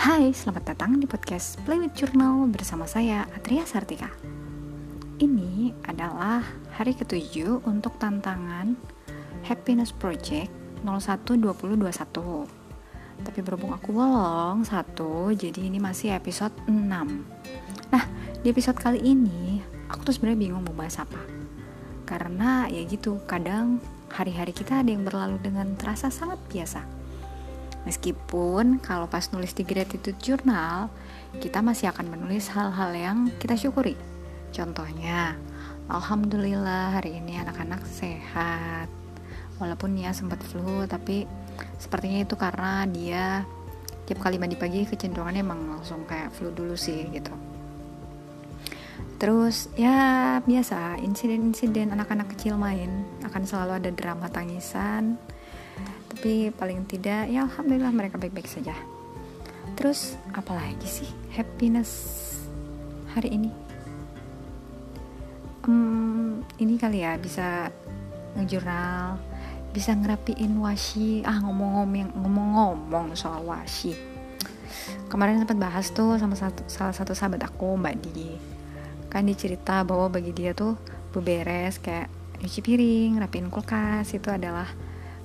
Hai, selamat datang di podcast Play with Journal bersama saya Atria Sartika. Ini adalah hari ketujuh untuk tantangan Happiness Project 012021. Tapi berhubung aku bolong satu, jadi ini masih episode 6. Nah, di episode kali ini aku tuh sebenarnya bingung mau bahas apa. Karena ya gitu, kadang hari-hari kita ada yang berlalu dengan terasa sangat biasa Meskipun kalau pas nulis di gratitude journal, kita masih akan menulis hal-hal yang kita syukuri. Contohnya, Alhamdulillah hari ini anak-anak sehat. Walaupun dia sempat flu, tapi sepertinya itu karena dia tiap kali mandi pagi kecenderungannya emang langsung kayak flu dulu sih gitu. Terus ya biasa insiden-insiden anak-anak kecil main akan selalu ada drama tangisan tapi paling tidak ya alhamdulillah mereka baik-baik saja. Terus apalagi sih happiness hari ini? Um, ini kali ya bisa ngejurnal bisa ngerapiin washi. Ah ngomong-ngomong ngomong-ngomong soal washi. Kemarin sempat bahas tuh sama satu, salah satu sahabat aku mbak Didi. Kan dicerita bahwa bagi dia tuh beberes kayak nyuci piring rapiin kulkas itu adalah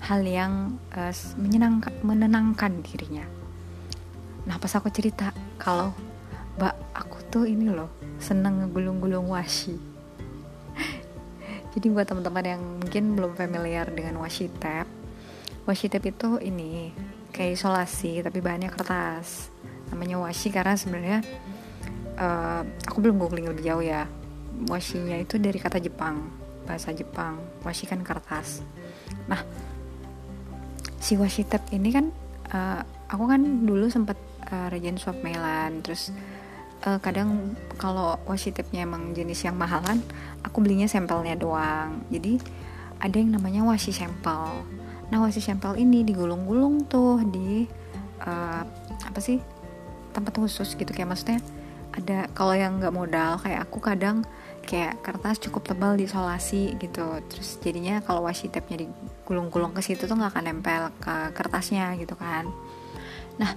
hal yang uh, menyenangkan menenangkan dirinya. Nah pas aku cerita kalau mbak aku tuh ini loh seneng ngegulung-gulung washi. Jadi buat teman-teman yang mungkin belum familiar dengan washi tape washi tape itu ini kayak isolasi tapi bahannya kertas. Namanya washi karena sebenarnya uh, aku belum googling lebih jauh ya. Washinya itu dari kata Jepang bahasa Jepang. Washi kan kertas. Nah si tape ini kan uh, aku kan dulu sempat uh, rajin swap mailan terus uh, kadang kalau washi tape-nya emang jenis yang mahalan aku belinya sampelnya doang. Jadi ada yang namanya washi sampel. Nah washi sampel ini digulung-gulung tuh di uh, apa sih tempat khusus gitu. Kayak maksudnya ada kalau yang nggak modal kayak aku kadang kayak kertas cukup tebal diisolasi gitu. Terus jadinya kalau washi tape-nya digulung-gulung ke situ tuh nggak akan nempel ke kertasnya gitu kan. Nah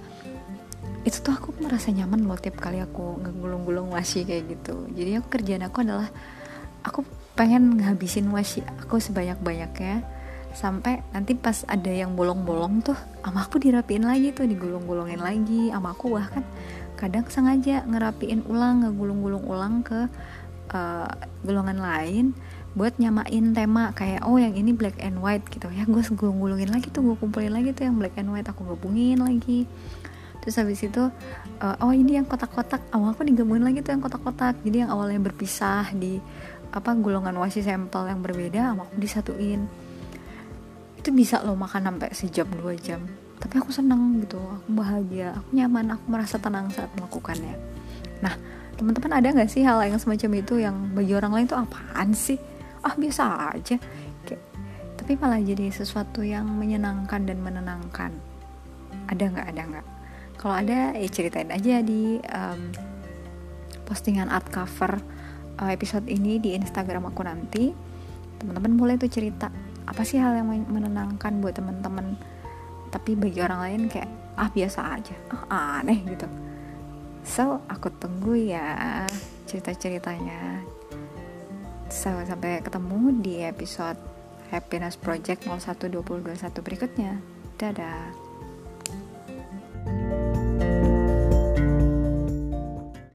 itu tuh aku merasa nyaman loh tiap kali aku ngegulung-gulung washi kayak gitu. Jadi aku kerjaan aku adalah aku pengen ngabisin washi aku sebanyak-banyaknya sampai nanti pas ada yang bolong-bolong tuh sama aku dirapiin lagi tuh digulung-gulungin lagi. Sama aku bahkan kadang sengaja ngerapiin ulang ngegulung-gulung ulang ke uh, golongan lain buat nyamain tema kayak oh yang ini black and white gitu. Ya gue gulung-gulungin lagi tuh gue kumpulin lagi tuh yang black and white aku gabungin lagi. Terus habis itu uh, oh ini yang kotak-kotak. Awal aku digabungin lagi tuh yang kotak-kotak. Jadi yang awalnya berpisah di apa golongan washi sampel yang berbeda sama aku disatuin. Itu bisa lo makan sampai sejam dua jam. Tapi aku seneng gitu aku bahagia aku nyaman aku merasa tenang saat melakukannya. Nah teman-teman ada nggak sih hal yang semacam itu yang bagi orang lain tuh apaan sih? Ah biasa aja. Kayak tapi malah jadi sesuatu yang menyenangkan dan menenangkan. Ada nggak? Ada nggak? Kalau ada ya ceritain aja di um, postingan art cover uh, episode ini di Instagram aku nanti. Teman-teman boleh tuh cerita apa sih hal yang menenangkan buat teman-teman? Tapi bagi orang lain kayak ah biasa aja. Ah aneh gitu So, aku tunggu ya cerita-ceritanya. So, sampai ketemu di episode Happiness Project 012021 berikutnya. Dadah.